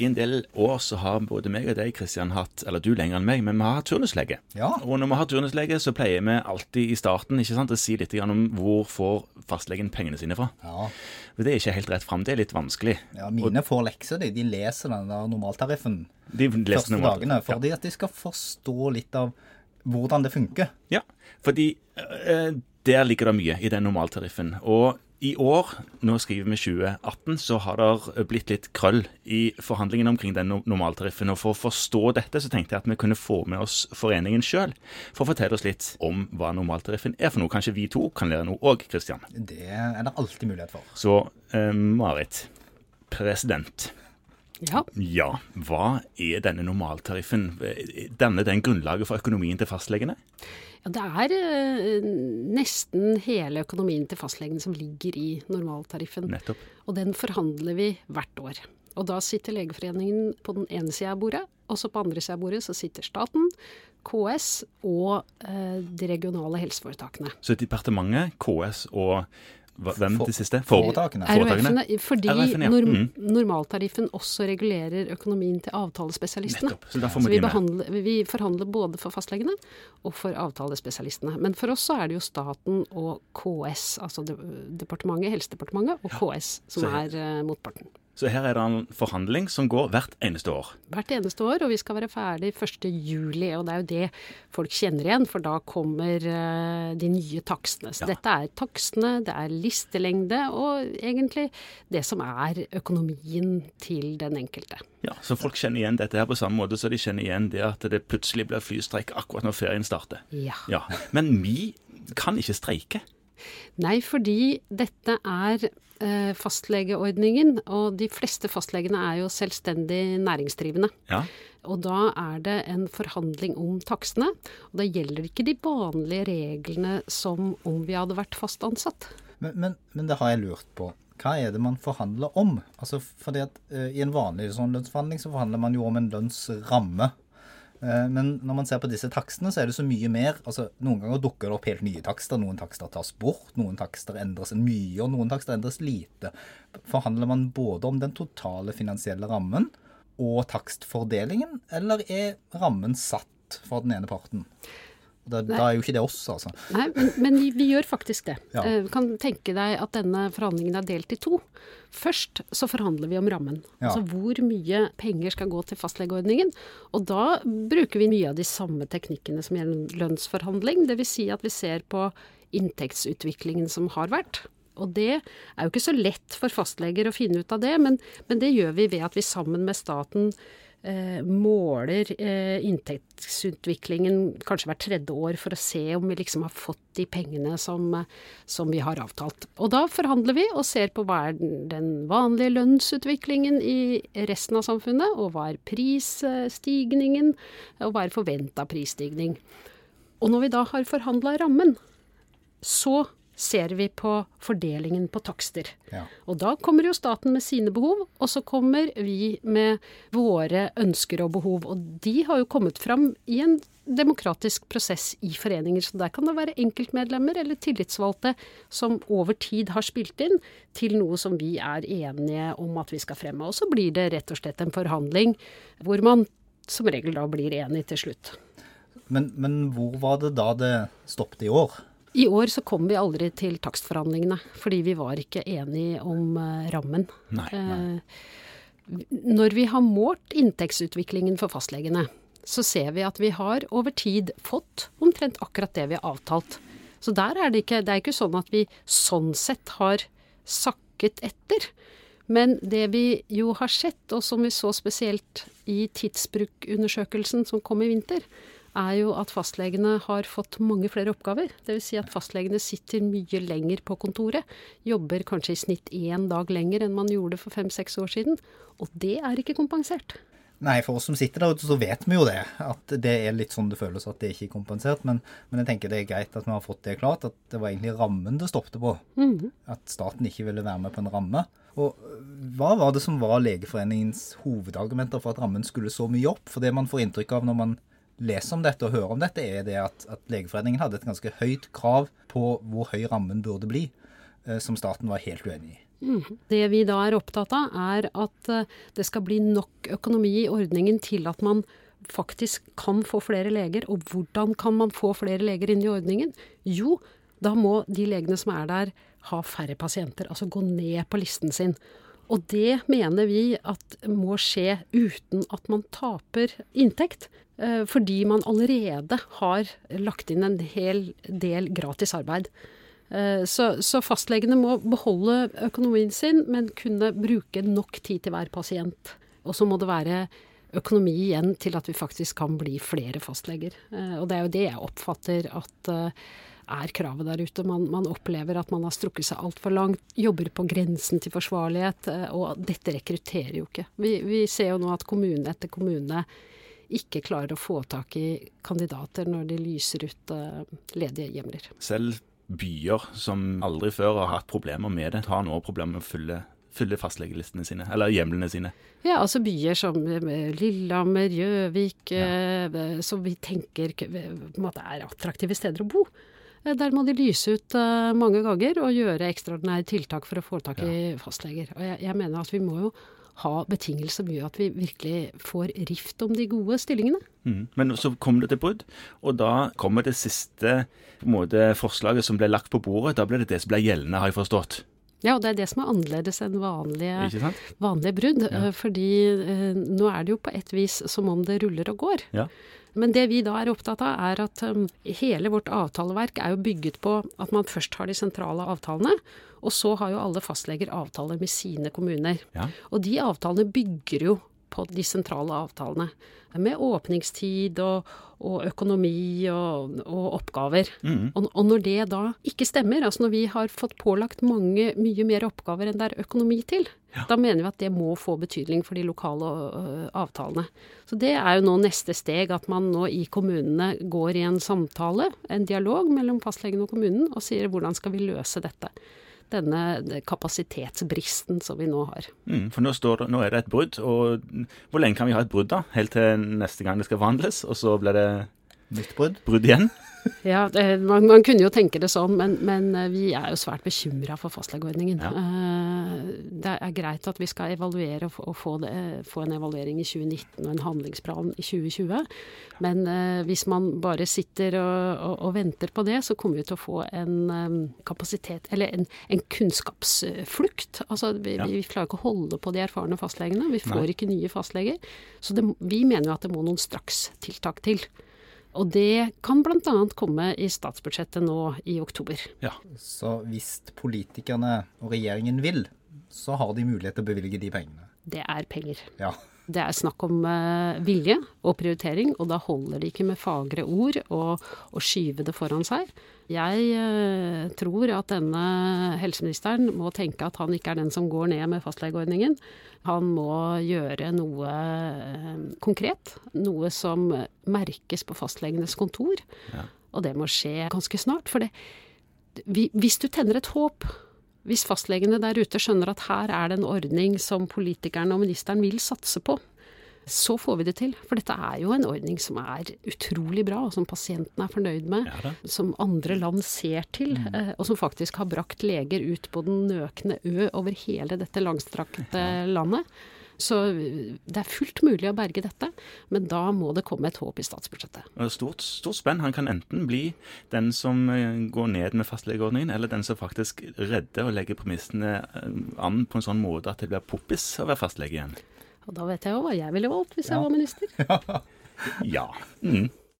i en del år så har både meg og deg, Kristian, hatt Eller du lenger enn meg, men vi har hatt turnuslege. Ja. Og når vi har turnuslege, så pleier vi alltid i starten ikke sant, å si litt om hvor får fastlegen pengene sine fra. Ja, For det er ikke helt rett fram. Det er litt vanskelig. ja mine får lekser, de. De leser den der normaltariffen De leser første normalt. dagene, fordi at de skal forstå litt av hvordan det funker. Ja, fordi øh, der ligger det mye i den normaltariffen. Og i år, nå skriver vi 2018, så har det blitt litt krøll i forhandlingene omkring den normaltariffen. Og for å forstå dette, så tenkte jeg at vi kunne få med oss foreningen sjøl for å fortelle oss litt om hva normaltariffen er for noe. Kanskje vi to kan lære noe òg, Kristian. Det er det alltid mulighet for. Så eh, Marit, president. Ja. Ja, hva er denne normaltariffen? Danner den grunnlaget for økonomien til fastlegene? Ja, det er eh, nesten hele økonomien til fastlegene som ligger i normaltariffen. Nettopp. Og den forhandler vi hvert år. Og da sitter Legeforeningen på den ene sida av bordet, og så på andre sida av bordet så sitter staten, KS og eh, de regionale helseforetakene. Så departementet, KS og hvem de siste? Foretakene. RHF-ene, fordi ja. norm, Mm. normaltariffen også regulerer økonomien til avtalespesialistene. Nettopp. Så Så vi, behandler, vi forhandler både for fastlegene og for avtalespesialistene. Men for oss så er det jo staten og KS, altså departementet, Helsedepartementet og KS, som er eh, motparten. Så her er det en forhandling som går hvert eneste år. Hvert eneste år, og vi skal være ferdig 1. juli. Og det er jo det folk kjenner igjen, for da kommer eh, de nye takstene. Så Ja. dette er takstene, det er listelengde, og egentlig det som er økonomien til den enkelte. Ja, Så folk kjenner igjen dette her på samme måte så de kjenner igjen det at det plutselig blir flystreik akkurat når ferien starter. Ja. Ja, Men vi kan ikke streike. Nei, fordi dette er fastlegeordningen, og de fleste fastlegene er jo selvstendig næringsdrivende. Ja, Og da er det en forhandling om takstene. Og da gjelder ikke de vanlige reglene som om vi hadde vært fast ansatt. Men, men, men det har jeg lurt på. Hva er det man forhandler om? Altså, fordi at uh, I en vanlig sånn lønnsforhandling så forhandler man jo om en lønnsramme. Eh, men når man ser på disse takstene, så er det så mye mer. altså Noen ganger dukker det opp helt nye takster. Noen takster tas bort, noen takster endres mye, og noen takster endres lite. Forhandler man både om den totale finansielle rammen og takstfordelingen, eller er rammen satt for den ene parten? Da, da er jo ikke det oss, altså. Nei, men, men vi, vi gjør faktisk det. Ja. Uh, kan tenke deg at denne forhandlingen er delt i to. Først så forhandler vi om rammen. Ja. Altså hvor mye penger skal gå til fastlegeordningen. Og da bruker vi mye av de samme teknikkene som gjelder lønnsforhandling. Dvs. Si at vi ser på inntektsutviklingen som har vært. Og det er jo ikke så lett for fastleger å finne ut av det, men, men det gjør vi ved at vi sammen med staten måler eh, inntektsutviklingen kanskje hvert tredje år for å se om vi liksom har fått de pengene som, eh, som vi har avtalt. Og da forhandler vi og ser på hva er den vanlige lønnsutviklingen i resten av samfunnet, og hva er prisstigningen, og hva er forventa prisstigning. Og når vi da har forhandla rammen, så ser vi på fordelingen på takster. Ja. Og da kommer jo staten med sine behov, og så kommer vi med våre ønsker og behov. Og de har jo kommet fram i en demokratisk prosess i foreninger. Så der kan det være enkeltmedlemmer eller tillitsvalgte som over tid har spilt inn til noe som vi er enige om at vi skal fremme. Og så blir det rett og slett en forhandling hvor man som regel da blir enig til slutt. Men, men hvor var det da det stoppet i år? I år så kom vi aldri til takstforhandlingene, fordi vi var ikke enige om eh, rammen. Nei, Eh, når vi har målt inntektsutviklingen for fastlegene, så ser vi at vi har over tid fått omtrent akkurat det vi har avtalt. Så der er det ikke Det er ikke sånn at vi sånn sett har sakket etter. Men det vi jo har sett, og som vi så spesielt i tidsbrukundersøkelsen som kom i vinter, er jo at fastlegene har fått mange flere oppgaver. Dvs. Si at fastlegene sitter mye lenger på kontoret. Jobber kanskje i snitt én dag lenger enn man gjorde for fem-seks år siden. Og det er ikke kompensert. Nei, for oss som sitter der ute, så vet vi jo det. At det er litt sånn det føles at det ikke er kompensert. Men, men jeg tenker det er greit at vi har fått det klart, at det var egentlig rammen det stoppet på. At staten ikke ville være med på en ramme. Og hva var det som var Legeforeningens hovedargumenter for at rammen skulle så mye opp? For det man får inntrykk av når man leser om dette og hører om dette, er det at, at Legeforeningen hadde et ganske høyt krav på hvor høy rammen burde bli, eh, som staten var helt uenig i. Det vi da er opptatt av, er at eh, det skal bli nok økonomi i ordningen til at man faktisk kan få flere leger. Og hvordan kan man få flere leger inn i ordningen? Jo, da må de legene som er der, ha færre pasienter. Altså gå ned på listen sin. Og det mener vi at må skje uten at man taper inntekt. eh, Fordi man allerede har lagt inn en hel del gratis arbeid. Eh, Så, så fastlegene må beholde økonomien sin, men kunne bruke nok tid til hver pasient. Og så må det være økonomi igjen til at vi faktisk kan bli flere fastleger. Eh, Og det er jo det jeg oppfatter at er kravet der ute. Man, man opplever at man har strukket seg altfor langt, jobber på grensen til forsvarlighet, eh, og dette rekrutterer jo ikke. Vi, vi ser jo nå at kommune etter kommune ikke klarer å få tak i kandidater når de lyser ut eh, ledige hjemler. Selv byer som aldri før har hatt problemer med det, har nå problemer med å fylle, fylle fastlegelistene sine, eller hjemlene sine. Ja, altså byer som eh, Lillehammer, Gjøvik, ja. som vi tenker på en måte er attraktive steder å bo. Eh, Der må de lyse ut eh, mange ganger og gjøre ekstraordinære tiltak for å få tak i fastleger. Og jeg, jeg mener at vi må jo ha betingelser som gjør at vi virkelig får rift om de gode stillingene. Mm. Men så kom det til brudd, og da kommer det siste måte, forslaget som ble lagt på bordet. Da ble det det som ble gjeldende, har jeg forstått. Ja, og det er det som er annerledes enn vanlige vanlige brudd. Ja. eh, Fordi eh, nå er det jo på et vis som om det ruller og går. Ja. Men det vi da er opptatt av, er at um, hele vårt avtaleverk er jo bygget på at man først har de sentrale avtalene, og så har jo alle fastleger avtaler med sine kommuner. Ja. Og de avtalene bygger jo på de sentrale avtalene. Med åpningstid og, og økonomi og, og oppgaver. Mm. Og, og når det da ikke stemmer, altså når vi har fått pålagt mange, mye mer oppgaver enn det er økonomi til, da mener vi at det må få betydning for de lokale uh, avtalene. Så det er jo nå neste steg, at man nå i kommunene går i en samtale, en dialog mellom fastlegen og kommunen, og sier hvordan skal vi løse dette. Denne kapasitetsbristen som vi nå har. Mm. For nå, det, nå er det et brudd, og hvor lenge kan vi ha et brudd da? Helt til neste gang det skal forhandles, og så blir det Nytt brudd. brudd igjen? Ja, det, man, man kunne jo tenke det sånn, men, men eh, vi er jo svært bekymra for fastlegeordningen. Ja. Eh, Det er greit at vi skal evaluere og få, og få, det, få en evaluering i 2019 og en handlingsplan i 2020, men eh, hvis man bare sitter og, og, og venter på det, så kommer vi til å få en eh, kapasitet, eller en, en kunnskapsflukt. Altså, vi, Ja. vi klarer ikke å holde på de erfarne fastlegene. Vi får Nei. ikke nye fastleger. Så det, vi mener jo at det må noen strakstiltak til. Og det kan bl.a. komme i statsbudsjettet nå i oktober. Ja. Så hvis politikerne og regjeringen vil, så har de mulighet til å bevilge de pengene. Det er penger. Ja. Det er snakk om eh, vilje og prioritering, og da holder det ikke med fagre ord og, og skyve det foran seg. Jeg eh, tror at denne helseministeren må tenke at han ikke er den som går ned med fastlegeordningen. Han må gjøre noe eh, konkret, noe som merkes på fastlegenes kontor. Ja. Og det må skje ganske snart. For det, vi- hvis du tenner et håp hvis fastlegene der ute skjønner at her er det en ordning som politikerne og ministeren vil satse på, så får vi det til. For dette er jo en ordning som er utrolig bra, og som pasientene er fornøyd med. Ja. Som andre land ser til, mm. og som faktisk har brakt leger ut på den nøkne ø over hele dette langstrakte landet. Så eh, det er fullt mulig å berge dette, men da må det komme et håp i statsbudsjettet. Stort, stort spenn. Han kan enten bli den som eh, går ned med fastlegeordningen, eller den som faktisk redder og legger premissene eh, an på en sånn måte at det blir poppis å være fastlege igjen. Og da vet jeg jo hva jeg ville valgt hvis Ja. jeg var minister. Ja. Mm.